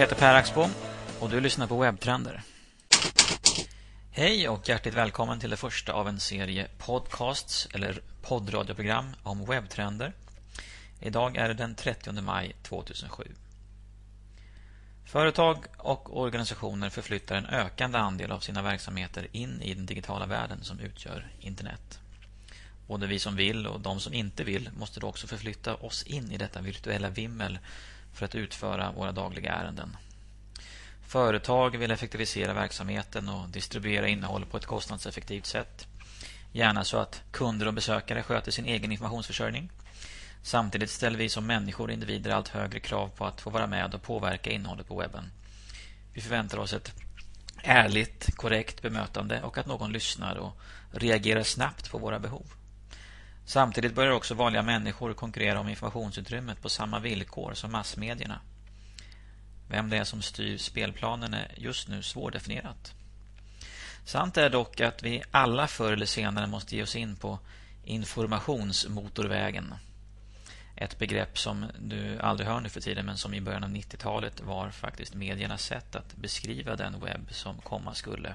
Jag heter Per Axbom och du lyssnar på Webbtrender. Hej och hjärtligt välkommen till det första av en serie podcasts eller poddradioprogram om webbtrender. Idag är det den 30 maj 2007. Företag och organisationer förflyttar en ökande andel av sina verksamheter in i den digitala världen som utgör internet. Både vi som vill och de som inte vill måste då också förflytta oss in i detta virtuella vimmel för att utföra våra dagliga ärenden. Företag vill effektivisera verksamheten och distribuera innehåll på ett kostnadseffektivt sätt. Gärna så att kunder och besökare sköter sin egen informationsförsörjning. Samtidigt ställer vi som människor och individer allt högre krav på att få vara med och påverka innehållet på webben. Vi förväntar oss ett ärligt, korrekt bemötande och att någon lyssnar och reagerar snabbt på våra behov. Samtidigt börjar också vanliga människor konkurrera om informationsutrymmet på samma villkor som massmedierna. Vem det är som styr spelplanen är just nu svårdefinierat. Sant är dock att vi alla förr eller senare måste ge oss in på informationsmotorvägen. Ett begrepp som du aldrig hör nu för tiden men som i början av 90-talet var faktiskt mediernas sätt att beskriva den webb som komma skulle.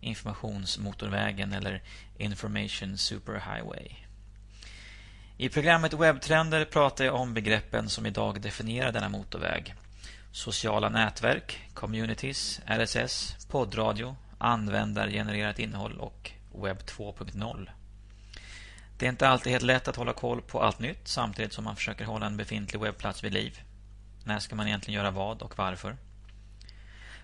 Informationsmotorvägen eller Information Superhighway. I programmet Webbtrender pratar jag om begreppen som idag definierar denna motorväg. Sociala nätverk, communities, RSS, poddradio, användargenererat innehåll och web2.0. Det är inte alltid helt lätt att hålla koll på allt nytt samtidigt som man försöker hålla en befintlig webbplats vid liv. När ska man egentligen göra vad och varför?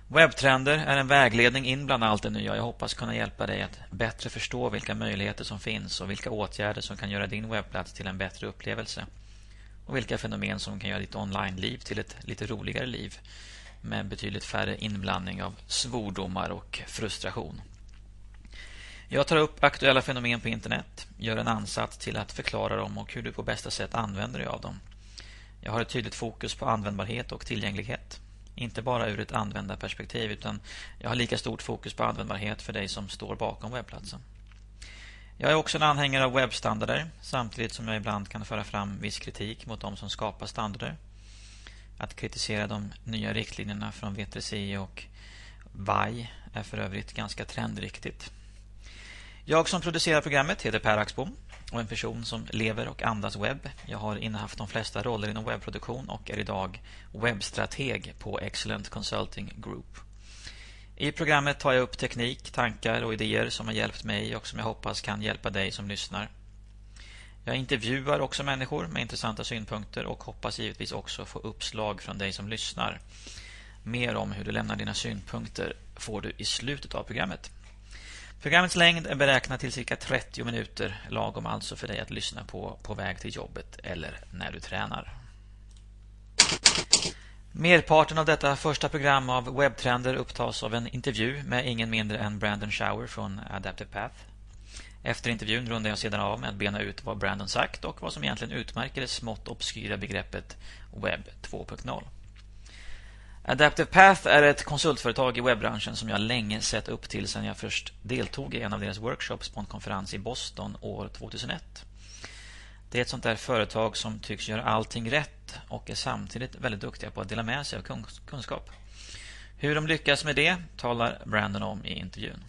Webbtrender är en vägledning in bland allt det nya. Jag hoppas kunna hjälpa dig att bättre förstå vilka möjligheter som finns och vilka åtgärder som kan göra din webbplats till en bättre upplevelse. Och vilka fenomen som kan göra ditt online-liv till ett lite roligare liv med betydligt färre inblandning av svordomar och frustration. Jag tar upp aktuella fenomen på internet, gör en ansats till att förklara dem och hur du på bästa sätt använder dig av dem. Jag har ett tydligt fokus på användbarhet och tillgänglighet. Inte bara ur ett användarperspektiv utan jag har lika stort fokus på användbarhet för dig som står bakom webbplatsen. Jag är också en anhängare av webbstandarder samtidigt som jag ibland kan föra fram viss kritik mot de som skapar standarder. Att kritisera de nya riktlinjerna från W3C och VAI är för övrigt ganska trendriktigt. Jag som producerar programmet heter Per Axbom och en person som lever och andas webb. Jag har innehaft de flesta roller inom webbproduktion och är idag webbstrateg på Excellent Consulting Group. I programmet tar jag upp teknik, tankar och idéer som har hjälpt mig och som jag hoppas kan hjälpa dig som lyssnar. Jag intervjuar också människor med intressanta synpunkter och hoppas givetvis också få uppslag från dig som lyssnar. Mer om hur du lämnar dina synpunkter får du i slutet av programmet. Programmets längd är beräknad till cirka 30 minuter, lagom alltså för dig att lyssna på på väg till jobbet eller när du tränar. Merparten av detta första program av webbtrender upptas av en intervju med ingen mindre än Brandon Shower från Adaptive Path. Efter intervjun rundar jag sedan av med att bena ut vad Brandon sagt och vad som egentligen utmärker det smått obskyra begreppet Webb 2.0. Adaptive Path är ett konsultföretag i webbranschen som jag länge sett upp till sedan jag först deltog i en av deras workshops på en konferens i Boston år 2001. Det är ett sånt där företag som tycks göra allting rätt och är samtidigt väldigt duktiga på att dela med sig av kunskap. Hur de lyckas med det talar Brandon om i intervjun.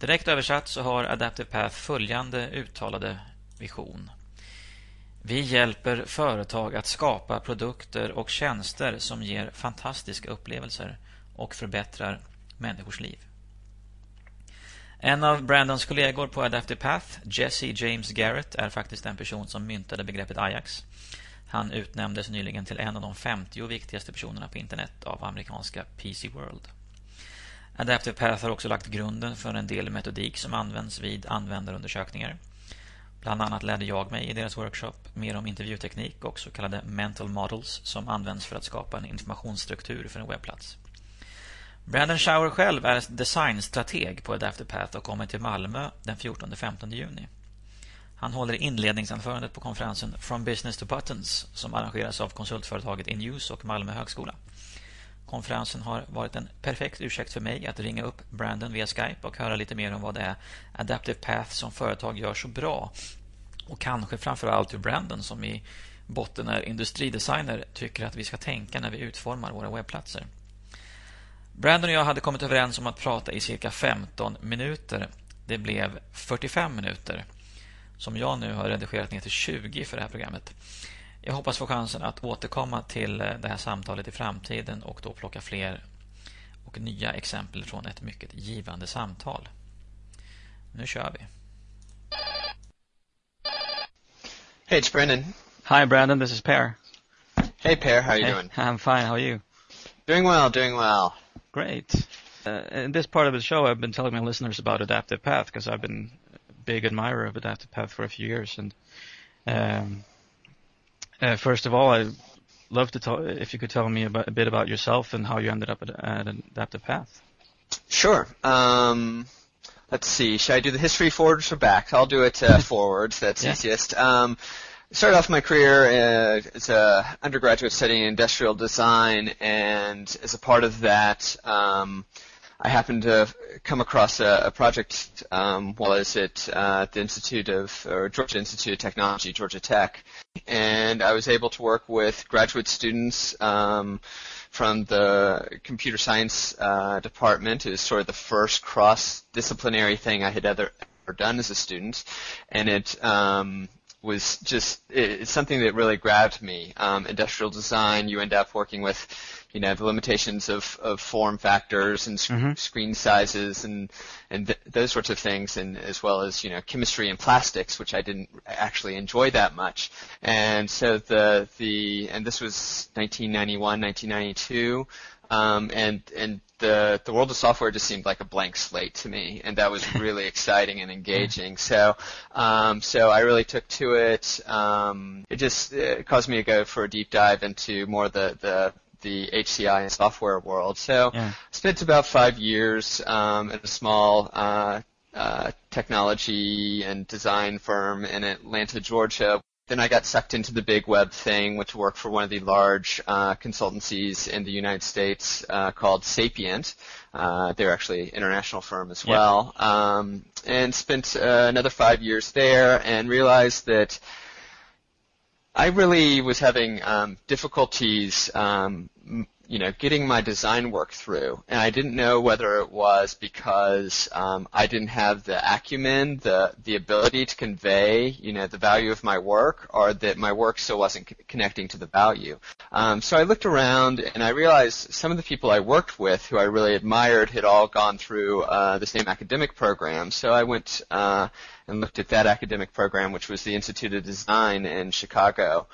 Direkt översatt så har Adaptive Path följande uttalade vision. Vi hjälper företag att skapa produkter och tjänster som ger fantastiska upplevelser och förbättrar människors liv. En av Brandons kollegor på Adaptive Path, Jesse James Garrett, är faktiskt den person som myntade begreppet Ajax. Han utnämndes nyligen till en av de 50 viktigaste personerna på internet av amerikanska PC World. Adaptive Path har också lagt grunden för en del metodik som används vid användarundersökningar. Bland annat lärde jag mig i deras workshop mer om intervjuteknik och så kallade mental models som används för att skapa en informationsstruktur för en webbplats. Brandon Shower själv är designstrateg på Adaptive Path och kommer till Malmö den 14-15 juni. Han håller inledningsanförandet på konferensen From Business to Buttons som arrangeras av konsultföretaget Inuse och Malmö högskola. Konferensen har varit en perfekt ursäkt för mig att ringa upp Brandon via Skype och höra lite mer om vad det är Adaptive Path som företag gör så bra. Och kanske framförallt hur Brandon som i botten är industridesigner tycker att vi ska tänka när vi utformar våra webbplatser. Brandon och jag hade kommit överens om att prata i cirka 15 minuter. Det blev 45 minuter som jag nu har redigerat ner till 20 för det här programmet. Jag hoppas få chansen att återkomma till det här samtalet i framtiden och då plocka fler och nya exempel från ett mycket givande samtal. Nu kör vi. Hey, it's Brendan. Hi, Brandon. This is Per. Hey, Per. How are you hey, doing? I'm fine. How are you? Doing well. Doing well. Great. Uh, in this part of the show, I've been telling my listeners about Adaptive Path because I've been a big admirer of Adaptive Path for a few years. And um, uh, first of all, I'd love to talk if you could tell me about, a bit about yourself and how you ended up at, at Adaptive Path. Sure. Um, let's see. Should I do the history forwards or back? I'll do it uh, forwards. That's yeah. easiest. Um, started off my career uh, as an undergraduate studying industrial design, and as a part of that, um, I happened to come across a, a project um, while I was at uh, the Institute of or Georgia Institute of Technology, Georgia Tech, and I was able to work with graduate students. Um, from the computer science uh, department. It was sort of the first cross-disciplinary thing I had ever, done as a student, and it um, was just it's something that really grabbed me. Um, industrial design, you end up working with, you know, the limitations of, of form factors and sc- mm-hmm. screen sizes and and th- those sorts of things, and as well as you know chemistry and plastics, which I didn't actually enjoy that much. And so the the and this was 1991, 1992. Um, and and the the world of software just seemed like a blank slate to me, and that was really exciting and engaging. So um, so I really took to it. Um, it just it caused me to go for a deep dive into more the the the HCI and software world. So yeah. spent about five years um, at a small uh, uh, technology and design firm in Atlanta, Georgia, then I got sucked into the big web thing, went to work for one of the large uh, consultancies in the United States uh, called Sapient. Uh, they're actually an international firm as well. Yep. Um, and spent uh, another five years there and realized that I really was having um, difficulties um, you know, getting my design work through, and I didn't know whether it was because um, I didn't have the acumen, the the ability to convey, you know, the value of my work, or that my work still wasn't c- connecting to the value. Um, so I looked around, and I realized some of the people I worked with, who I really admired, had all gone through uh, the same academic program. So I went. Uh, and looked at that academic program, which was the Institute of Design in Chicago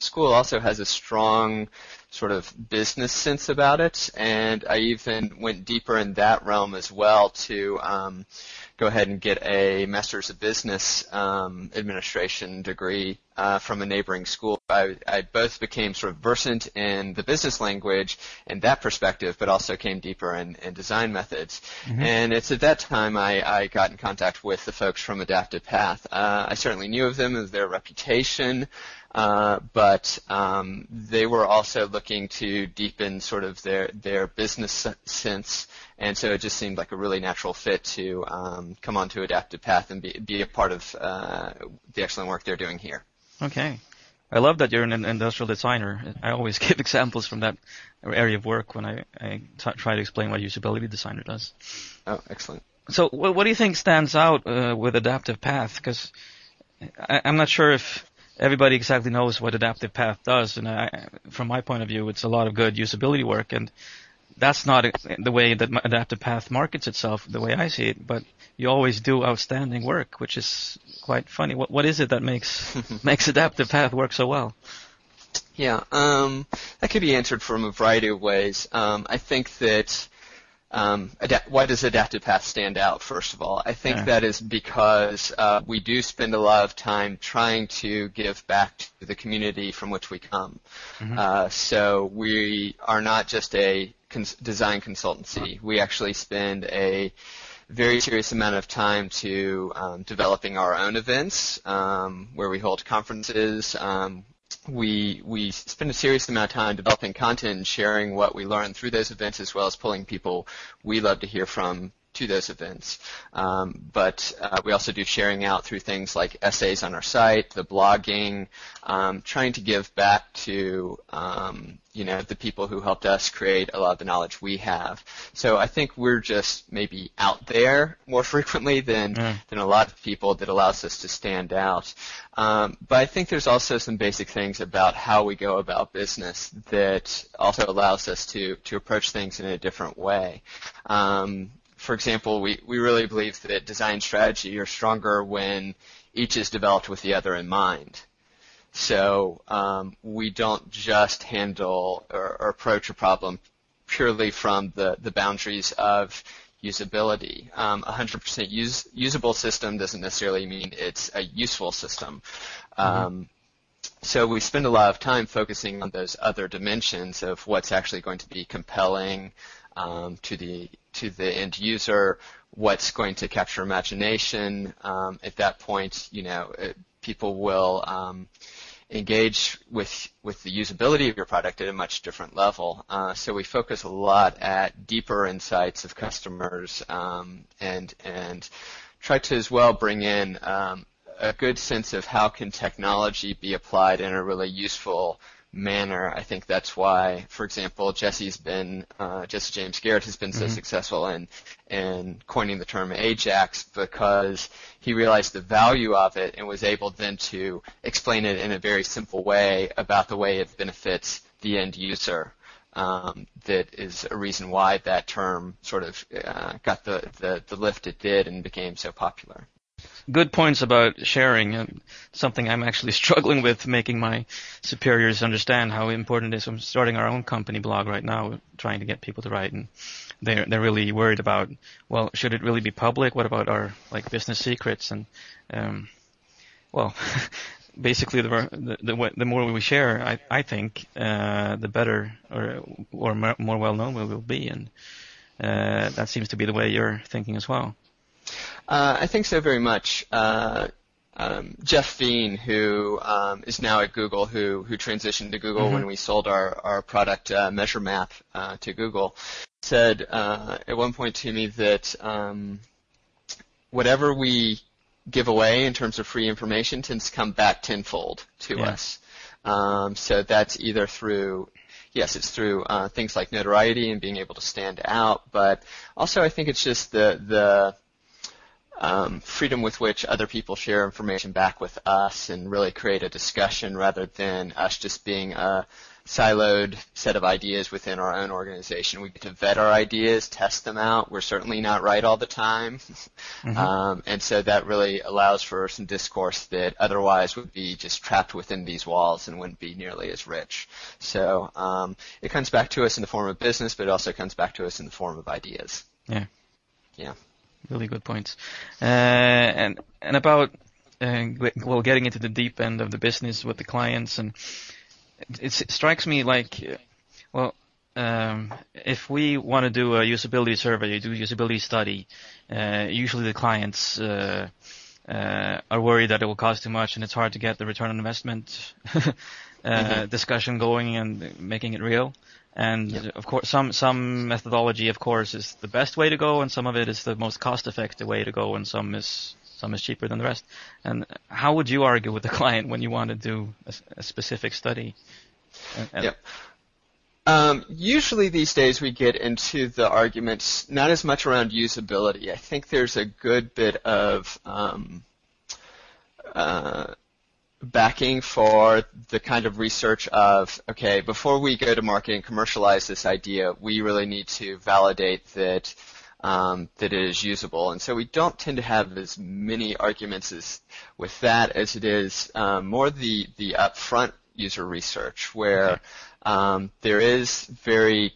school also has a strong sort of business sense about it, and I even went deeper in that realm as well to um, go ahead and get a Master's of Business um, Administration degree uh, from a neighboring school. I, I, both became sort of versant in the business language and that perspective, but also came deeper in, in design methods. Mm-hmm. And it's at that time I, I, got in contact with the folks from Adaptive Path. Uh, I certainly knew of them as their reputation. Uh, but um, they were also looking to deepen sort of their their business sense, and so it just seemed like a really natural fit to um, come onto Adaptive Path and be be a part of uh, the excellent work they're doing here. Okay. I love that you're an industrial designer. I always give examples from that area of work when I, I t- try to explain what a usability designer does. Oh, excellent. So, what do you think stands out uh, with Adaptive Path? Because I'm not sure if everybody exactly knows what Adaptive Path does, and I, from my point of view, it's a lot of good usability work, and that's not the way that Adaptive Path markets itself, the way I see it. But you always do outstanding work, which is quite funny. What what is it that makes makes Adaptive Path work so well? Yeah, um, that could be answered from a variety of ways. Um, I think that um, why does Adaptive Path stand out? First of all, I think yeah. that is because uh, we do spend a lot of time trying to give back to the community from which we come. Mm-hmm. Uh, so we are not just a cons- design consultancy. We actually spend a very serious amount of time to um, developing our own events, um, where we hold conferences, um, we we spend a serious amount of time developing content and sharing what we learn through those events, as well as pulling people we love to hear from to those events. Um, but uh, we also do sharing out through things like essays on our site, the blogging, um, trying to give back to um, you know the people who helped us create a lot of the knowledge we have. So I think we're just maybe out there more frequently than mm. than a lot of people that allows us to stand out. Um, but I think there's also some basic things about how we go about business that also allows us to to approach things in a different way. Um, for example, we, we really believe that design strategy are stronger when each is developed with the other in mind. So um, we don't just handle or, or, approach a problem purely from the, the boundaries of usability. Um, 100% use, usable system doesn't necessarily mean it's a useful system. Mm-hmm. Um, so we spend a lot of time focusing on those other dimensions of what's actually going to be compelling um, to the to the end user, what's going to capture imagination. Um, at that point, you know, it, people will um, engage with with the usability of your product at a much different level. Uh, so we focus a lot at deeper insights of customers um, and and try to as well bring in um, a good sense of how can technology be applied in a really useful manner. I think that's why, for example, Jesse's been uh, Jesse James Garrett has been so mm-hmm. successful in in coining the term Ajax because he realized the value of it and was able then to explain it in a very simple way about the way it benefits the end user. Um, that is a reason why that term sort of uh, got the, the, the lift it did and became so popular good points about sharing. Uh, something I'm actually struggling with making my superiors understand how important it is. I'm starting our own company blog right now, trying to get people to write, and they're they're really worried about. Well, should it really be public? What about our like business secrets? And um, well, basically, the, the the more we share, I I think uh, the better or or more well known we will be, and uh, that seems to be the way you're thinking as well. Uh, I think so very much. Uh, um, Jeff Veen, who um, is now at Google, who who transitioned to Google mm-hmm. when we sold our our product uh, Measure Map uh, to Google, said uh, at one point to me that um, whatever we give away in terms of free information tends to come back tenfold to yeah. us. Um, so that's either through yes, it's through uh, things like notoriety and being able to stand out, but also I think it's just the the um, freedom with which other people share information back with us and really create a discussion rather than us just being a siloed set of ideas within our own organization. We get to vet our ideas, test them out. We're certainly not right all the time. Mm-hmm. Um, and so that really allows for some discourse that otherwise would be just trapped within these walls and wouldn't be nearly as rich. So um, it comes back to us in the form of business, but it also comes back to us in the form of ideas. Yeah. Yeah really good points. Uh, and and about uh, well, getting into the deep end of the business with the clients, and it, it strikes me like, uh, well, um, if we want to do a usability survey, do a usability study, uh, usually the clients uh, uh, are worried that it will cost too much and it's hard to get the return on investment mm-hmm. discussion going and making it real. And yep. of course, some some methodology, of course, is the best way to go, and some of it is the most cost-effective way to go, and some is some is cheaper than the rest. And how would you argue with the client when you want to do a, a specific study? And, yep. Um, usually these days we get into the arguments not as much around usability. I think there's a good bit of um, uh, backing for the kind of research of okay before we go to market and commercialize this idea we really need to validate that um, that it is usable and so we don't tend to have as many arguments as with that as it is um, more the the upfront user research where okay. um, there is very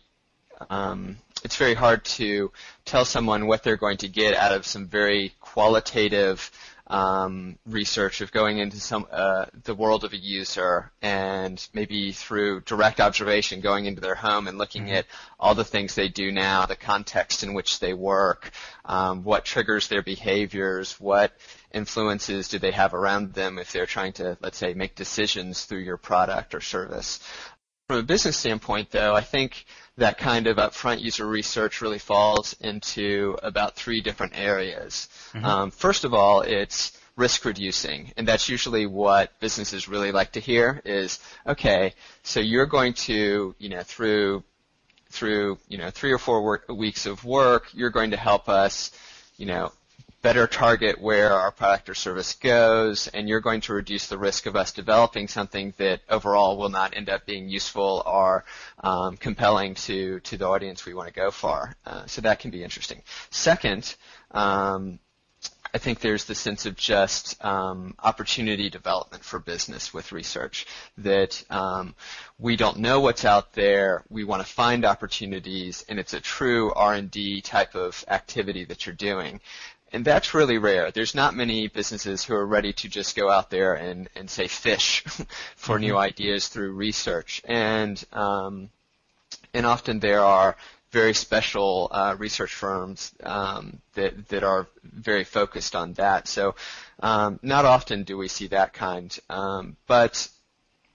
um, it's very hard to tell someone what they're going to get out of some very qualitative um, research of going into some uh, the world of a user and maybe through direct observation going into their home and looking mm-hmm. at all the things they do now, the context in which they work, um, what triggers their behaviors, what influences do they have around them if they're trying to, let's say, make decisions through your product or service. From a business standpoint, though, I think that kind of upfront user research really falls into about three different areas. Mm-hmm. Um, first of all, it's risk reducing, and that's usually what businesses really like to hear is, okay, so you're going to, you know, through through you know three or four work, weeks of work, you're going to help us, you know, better target where our product or service goes, and you're going to reduce the risk of us developing something that overall will not end up being useful or um, compelling to, to the audience we want to go for. Uh, so that can be interesting. Second, um, I think there's the sense of just um, opportunity development for business with research that um, we don't know what's out there. We want to find opportunities, and it's a true R&D type of activity that you're doing and that's really rare. There's not many businesses who are ready to just go out there and, and say fish for mm-hmm. new ideas through research. And um, and often there are very special uh, research firms um, that that are very focused on that. So um, not often do we see that kind. Um, but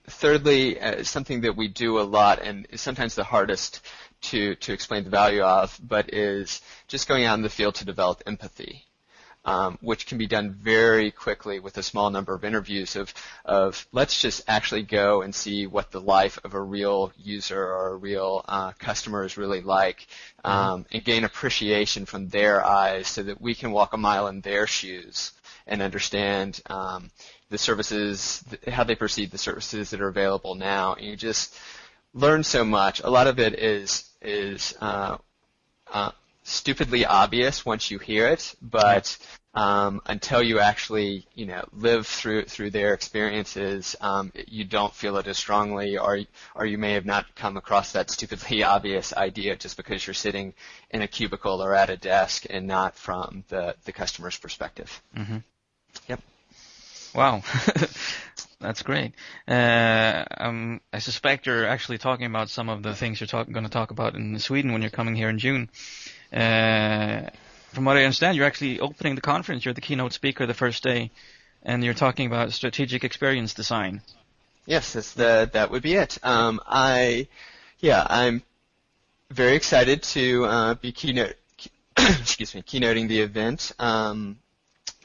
thirdly, uh, something that we do a lot and is sometimes the hardest to to explain the value of, but is just going out in the field to develop empathy um, which can be done very quickly with a small number of interviews of, of let's just actually go and see what the life of a real user or a real uh, customer is really like mm-hmm. um, and gain appreciation from their eyes so that we can walk a mile in their shoes and understand um, the services, how they perceive the services that are available now. And you just learn so much. A lot of it is is uh, uh, stupidly obvious once you hear it, but um, until you actually, you know, live through through their experiences, um, you don't feel it as strongly, or or you may have not come across that stupidly obvious idea just because you're sitting in a cubicle or at a desk and not from the the customer's perspective. Mm-hmm. Yep. Wow. That's great. Uh, um, I suspect you're actually talking about some of the things you're going to talk about in Sweden when you're coming here in June. Uh, from what I understand, you're actually opening the conference. You're the keynote speaker the first day, and you're talking about strategic experience design. Yes, the, that would be it. Um, I, yeah, I'm very excited to uh, be keynote, excuse me, keynoting the event. Um,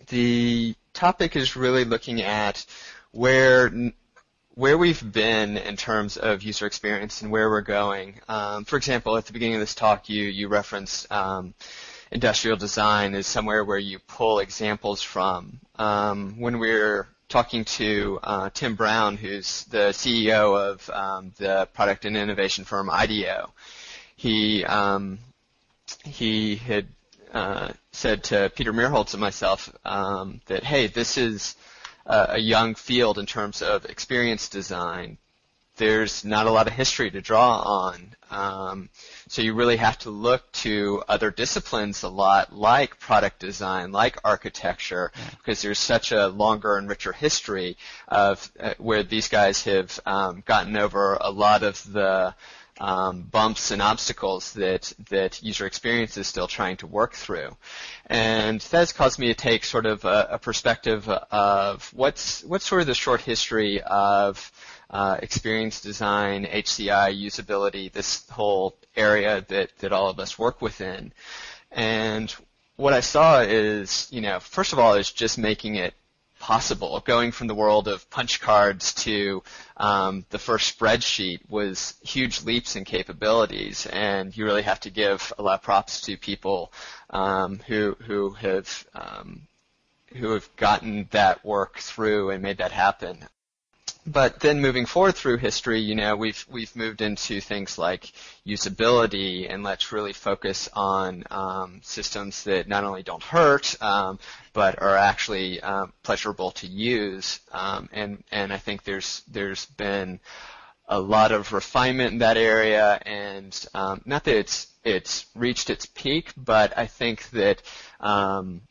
the topic is really looking at where where we've been in terms of user experience and where we're going. Um, for example, at the beginning of this talk, you you referenced um, industrial design as somewhere where you pull examples from. Um, when we are talking to uh, Tim Brown, who's the CEO of um, the product and innovation firm IDEO, he um, he had uh, said to Peter Merholz and myself um, that hey, this is a young field in terms of experience design. There's not a lot of history to draw on. Um, so you really have to look to other disciplines a lot, like product design, like architecture, because there's such a longer and richer history of uh, where these guys have um, gotten over a lot of the um, bumps and obstacles that that user experience is still trying to work through, and that has caused me to take sort of a, a perspective of what's what's sort of the short history of uh, experience design, HCI, usability, this whole area that that all of us work within, and what I saw is, you know, first of all, is just making it possible. Going from the world of punch cards to um, the first spreadsheet was huge leaps in capabilities, and you really have to give a lot of props to people um, who who have um, who have gotten that work through and made that happen but then moving forward through history, you know, we've we've moved into things like usability, and let's really focus on um, systems that not only don't hurt, um, but are actually um, pleasurable to use. Um, and and I think there's there's been a lot of refinement in that area, and um, not that it's it's reached its peak, but I think that um,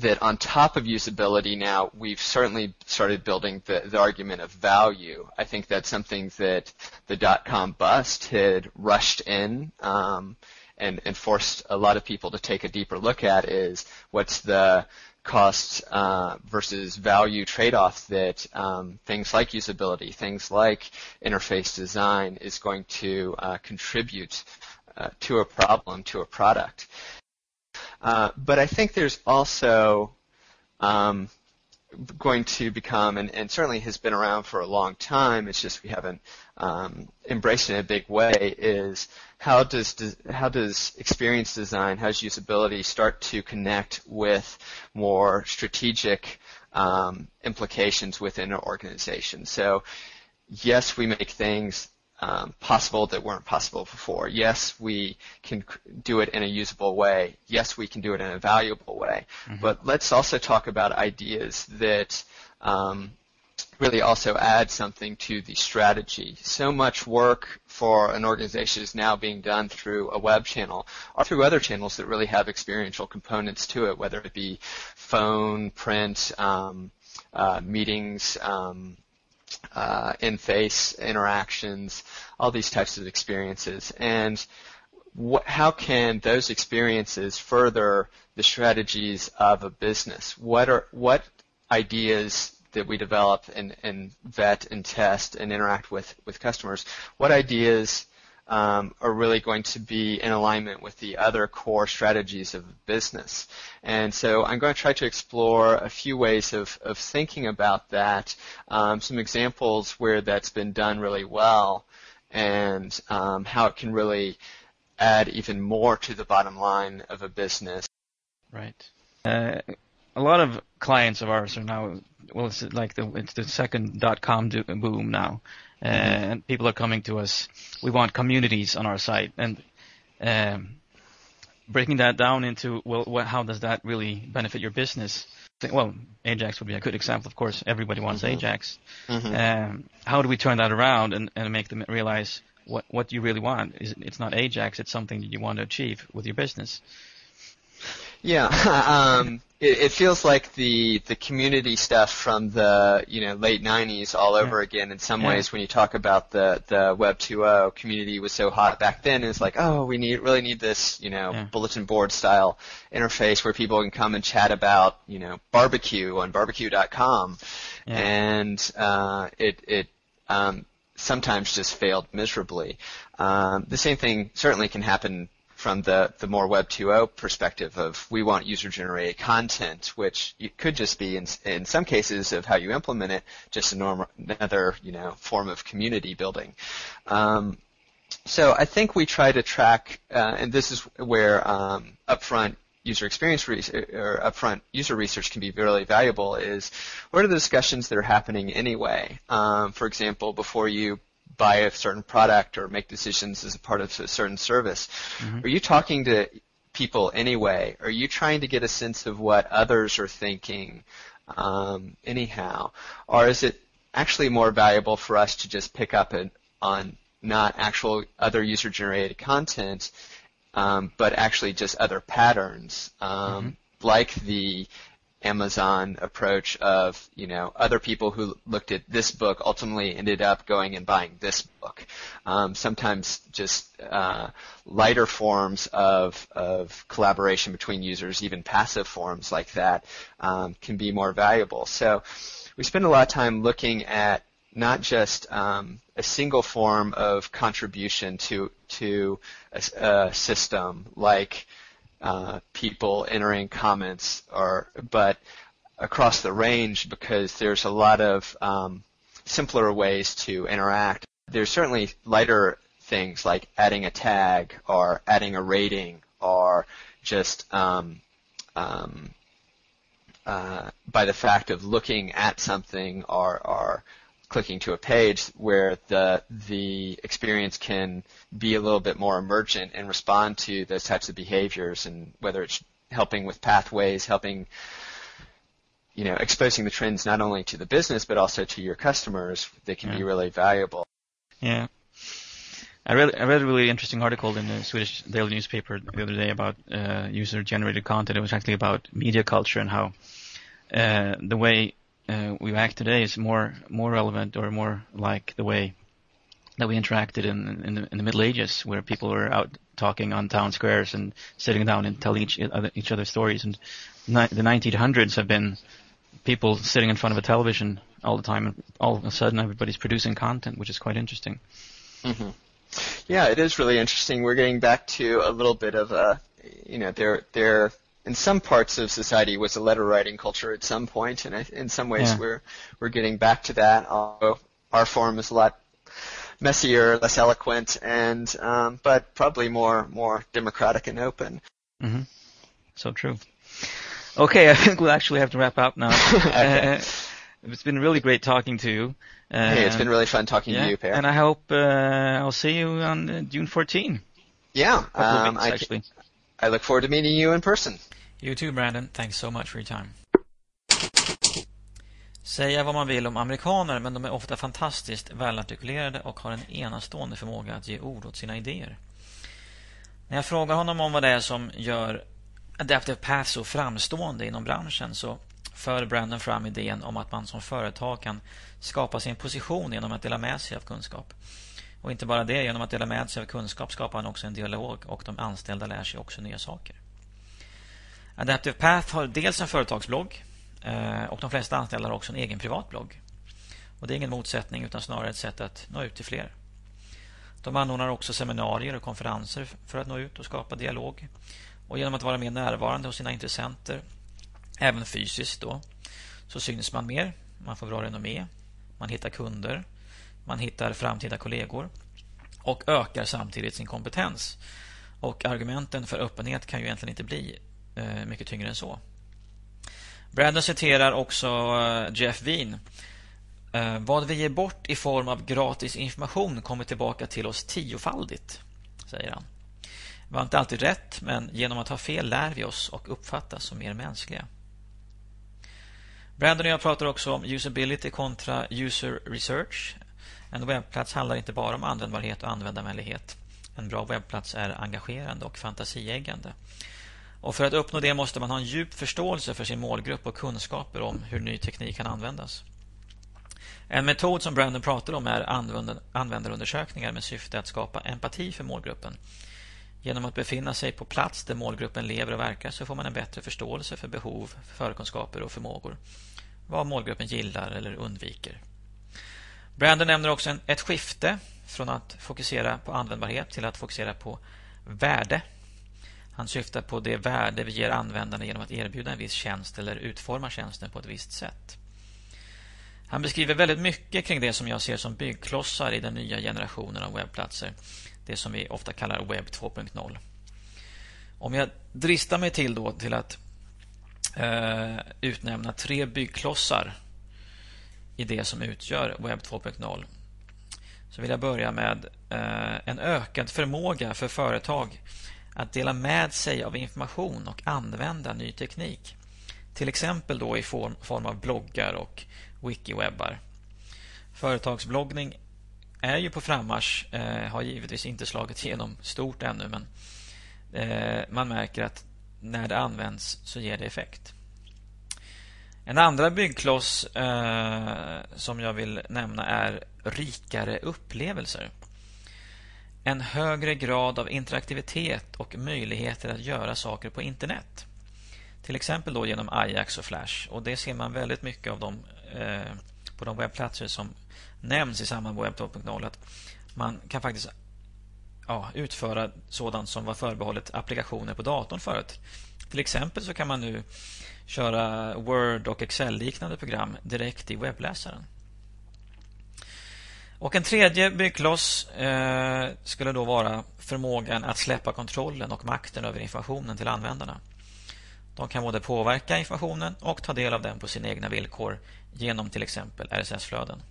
that on top of usability now, we've certainly started building the, the argument of value. I think that's something that the dot-com bust had rushed in um, and, and forced a lot of people to take a deeper look at is what's the cost uh, versus value trade-off that um, things like usability, things like interface design is going to uh, contribute uh, to a problem, to a product. Uh, but I think there's also um, going to become, and, and, certainly has been around for a long time. It's just we haven't um, embraced it in a big way. Is how does how does experience design, how does usability start to connect with more strategic um, implications within an organization? So, yes, we make things um, possible that weren't possible before. Yes, we can do it in a usable way. Yes, we can do it in a valuable way. Mm-hmm. But let's also talk about ideas that um, really also add something to the strategy. So much work for an organization is now being done through a web channel or through other channels that really have experiential components to it, whether it be phone, print, um, uh, meetings, um, uh, in-face interactions, all these types of experiences. And how can those experiences further the strategies of a business? What are what ideas that we develop and, and vet and test and interact with, with customers, what ideas um, are really going to be in alignment with the other core strategies of business. And so I'm going to try to explore a few ways of, of thinking about that, um, some examples where that's been done really well, and um, how it can really add even more to the bottom line of a business. Right. Uh, a lot of clients of ours are now well, it's like the it's the second dot com boom now. And people are coming to us. We want communities on our site, and um, breaking that down into well, what, how does that really benefit your business? Well, Ajax would be a good example. Of course, everybody wants mm-hmm. Ajax. Mm-hmm. Um, how do we turn that around and, and make them realize what what you really want? Is it's not Ajax; it's something that you want to achieve with your business. Yeah, um, it, it, feels like the the community stuff from the you know late '90s all over yeah. again. In some yeah. ways, when you talk about the the Web 2.0 community was so hot back then, it's like oh we need really need this you know yeah. bulletin board style interface where people can come and chat about you know barbecue on barbecue.com, and uh, it it um, sometimes just failed miserably. Um, the same thing certainly can happen from the, the more Web 2.0 perspective of we want user generated content, which could just be in, in some cases of how you implement it, just a norm, another you know form of community building. Um, so I think we try to track, uh, and this is where um, upfront user experience re- or upfront user research can be really valuable. Is what are the discussions that are happening anyway? Um, for example, before you buy a certain product or make decisions as a part of a certain service. Mm-hmm. Are you talking to people anyway? Are you trying to get a sense of what others are thinking um, anyhow? Or is it actually more valuable for us to just pick up an, on not actual other user generated content, um, but actually just other patterns, um, mm-hmm. like the Amazon approach of, you know, other people who looked at this book ultimately ended up going and buying this book. Um, sometimes just uh, lighter forms of, of collaboration between users, even passive forms like that, um, can be more valuable. So we spend a lot of time looking at not just um, a single form of contribution to to a, a system like uh, people entering comments, or but across the range because there's a lot of um, simpler ways to interact. There's certainly lighter things like adding a tag or adding a rating or just um, um, uh, by the fact of looking at something or, or clicking to a page where the the experience can be a little bit more emergent and respond to those types of behaviors and whether it's helping with pathways, helping you know, exposing the trends not only to the business but also to your customers, they can yeah. be really valuable. Yeah. I read, I read a really interesting article in the Swedish daily newspaper the other day about uh, user-generated content. It was actually about media culture and how uh, the way uh, we act today is more more relevant or more like the way that we interacted in in the, in the Middle Ages, where people were out talking on town squares and sitting down and telling each other, each other stories. And ni- the 1900s have been people sitting in front of a television all the time, and all of a sudden everybody's producing content, which is quite interesting. Mm-hmm. Yeah, it is really interesting. We're getting back to a little bit of a, you know, there there in some parts of society was a letter writing culture at some point, and in some ways yeah. we're we're getting back to that. Although our form is a lot messier, less eloquent, and um, but probably more more democratic and open. Mm-hmm. So true. Okay, I think we'll actually have to wrap up now. okay. uh, it's been really great talking to you. Uh, hey, it's been really fun talking yeah, to you, Per. And I hope uh, I'll see you on uh, June 14. Yeah, um, weeks, I, actually. I look forward to meeting you in person. You too, Brandon. Thanks so much for your time. Säga vad man vill om amerikaner, men de är ofta fantastiskt välartikulerade och har en enastående förmåga att ge ord åt sina idéer. När jag frågar honom om vad det är som gör Adaptive Path så framstående inom branschen så för Brandon fram idén om att man som företag kan skapa sin position genom att dela med sig av kunskap. Och inte bara det, genom att dela med sig av kunskap skapar man också en dialog och de anställda lär sig också nya saker. Adaptive Path har dels en företagsblogg eh, och de flesta anställda har också en egen privatblogg. Och Det är ingen motsättning utan snarare ett sätt att nå ut till fler. De anordnar också seminarier och konferenser för att nå ut och skapa dialog. Och Genom att vara mer närvarande hos sina intressenter, även fysiskt, då, så syns man mer. Man får bra renommé. Man hittar kunder. Man hittar framtida kollegor och ökar samtidigt sin kompetens. Och Argumenten för öppenhet kan ju egentligen inte bli Eh, mycket tyngre än så. Brandon citerar också eh, Jeff Wien. Eh, vad vi ger bort i form av gratis information kommer tillbaka till oss tiofaldigt, säger han. Vi har inte alltid rätt, men genom att ha fel lär vi oss och uppfattas som mer mänskliga. Brandon och jag pratar också om usability kontra user research. En webbplats handlar inte bara om användbarhet och användarvänlighet. En bra webbplats är engagerande och fantasieggande. Och för att uppnå det måste man ha en djup förståelse för sin målgrupp och kunskaper om hur ny teknik kan användas. En metod som Brandon pratar om är användarundersökningar med syfte att skapa empati för målgruppen. Genom att befinna sig på plats där målgruppen lever och verkar så får man en bättre förståelse för behov, förkunskaper och förmågor. Vad målgruppen gillar eller undviker. Brandon nämner också ett skifte från att fokusera på användbarhet till att fokusera på värde. Han syftar på det värde vi ger användarna genom att erbjuda en viss tjänst eller utforma tjänsten på ett visst sätt. Han beskriver väldigt mycket kring det som jag ser som byggklossar i den nya generationen av webbplatser. Det som vi ofta kallar webb 2.0. Om jag dristar mig till då till att eh, utnämna tre byggklossar i det som utgör webb 2.0 så vill jag börja med eh, en ökad förmåga för företag att dela med sig av information och använda ny teknik. Till exempel då i form, form av bloggar och wikiwebbar. Företagsbloggning är ju på frammarsch, eh, har givetvis inte slagit igenom stort ännu men eh, man märker att när det används så ger det effekt. En andra byggkloss eh, som jag vill nämna är rikare upplevelser. En högre grad av interaktivitet och möjligheter att göra saker på internet. Till exempel då genom Ajax och Flash. Och Det ser man väldigt mycket av dem eh, på de webbplatser som nämns i samband med Web 2.0. Att man kan faktiskt ja, utföra sådant som var förbehållet applikationer på datorn förut. Till exempel så kan man nu köra Word och Excel-liknande program direkt i webbläsaren. Och En tredje byggkloss eh, skulle då vara förmågan att släppa kontrollen och makten över informationen till användarna. De kan både påverka informationen och ta del av den på sina egna villkor genom till exempel RSS-flöden.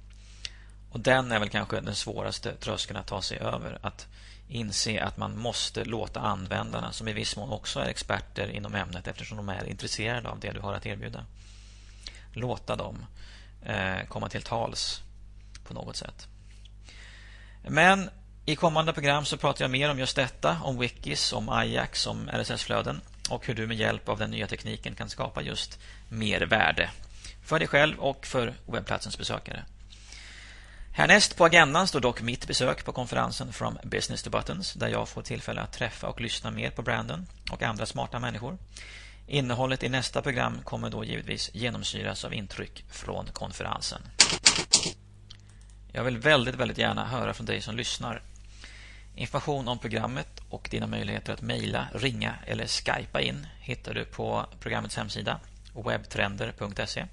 Och Den är väl kanske den svåraste tröskeln att ta sig över. Att inse att man måste låta användarna, som i viss mån också är experter inom ämnet eftersom de är intresserade av det du har att erbjuda, låta dem eh, komma till tals på något sätt. Men i kommande program så pratar jag mer om just detta, om wikis, om Ajax, om RSS-flöden och hur du med hjälp av den nya tekniken kan skapa just mer värde för dig själv och för webbplatsens besökare. Härnäst på agendan står dock mitt besök på konferensen From Business to Buttons där jag får tillfälle att träffa och lyssna mer på branden och andra smarta människor. Innehållet i nästa program kommer då givetvis genomsyras av intryck från konferensen. Jag vill väldigt, väldigt gärna höra från dig som lyssnar. Information om programmet och dina möjligheter att mejla, ringa eller skypa in hittar du på programmets hemsida webbtrender.se.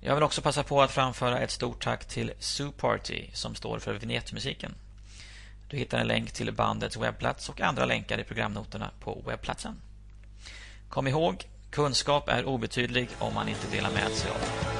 Jag vill också passa på att framföra ett stort tack till Sue Party som står för vignettmusiken. Du hittar en länk till bandets webbplats och andra länkar i programnoterna på webbplatsen. Kom ihåg, kunskap är obetydlig om man inte delar med sig av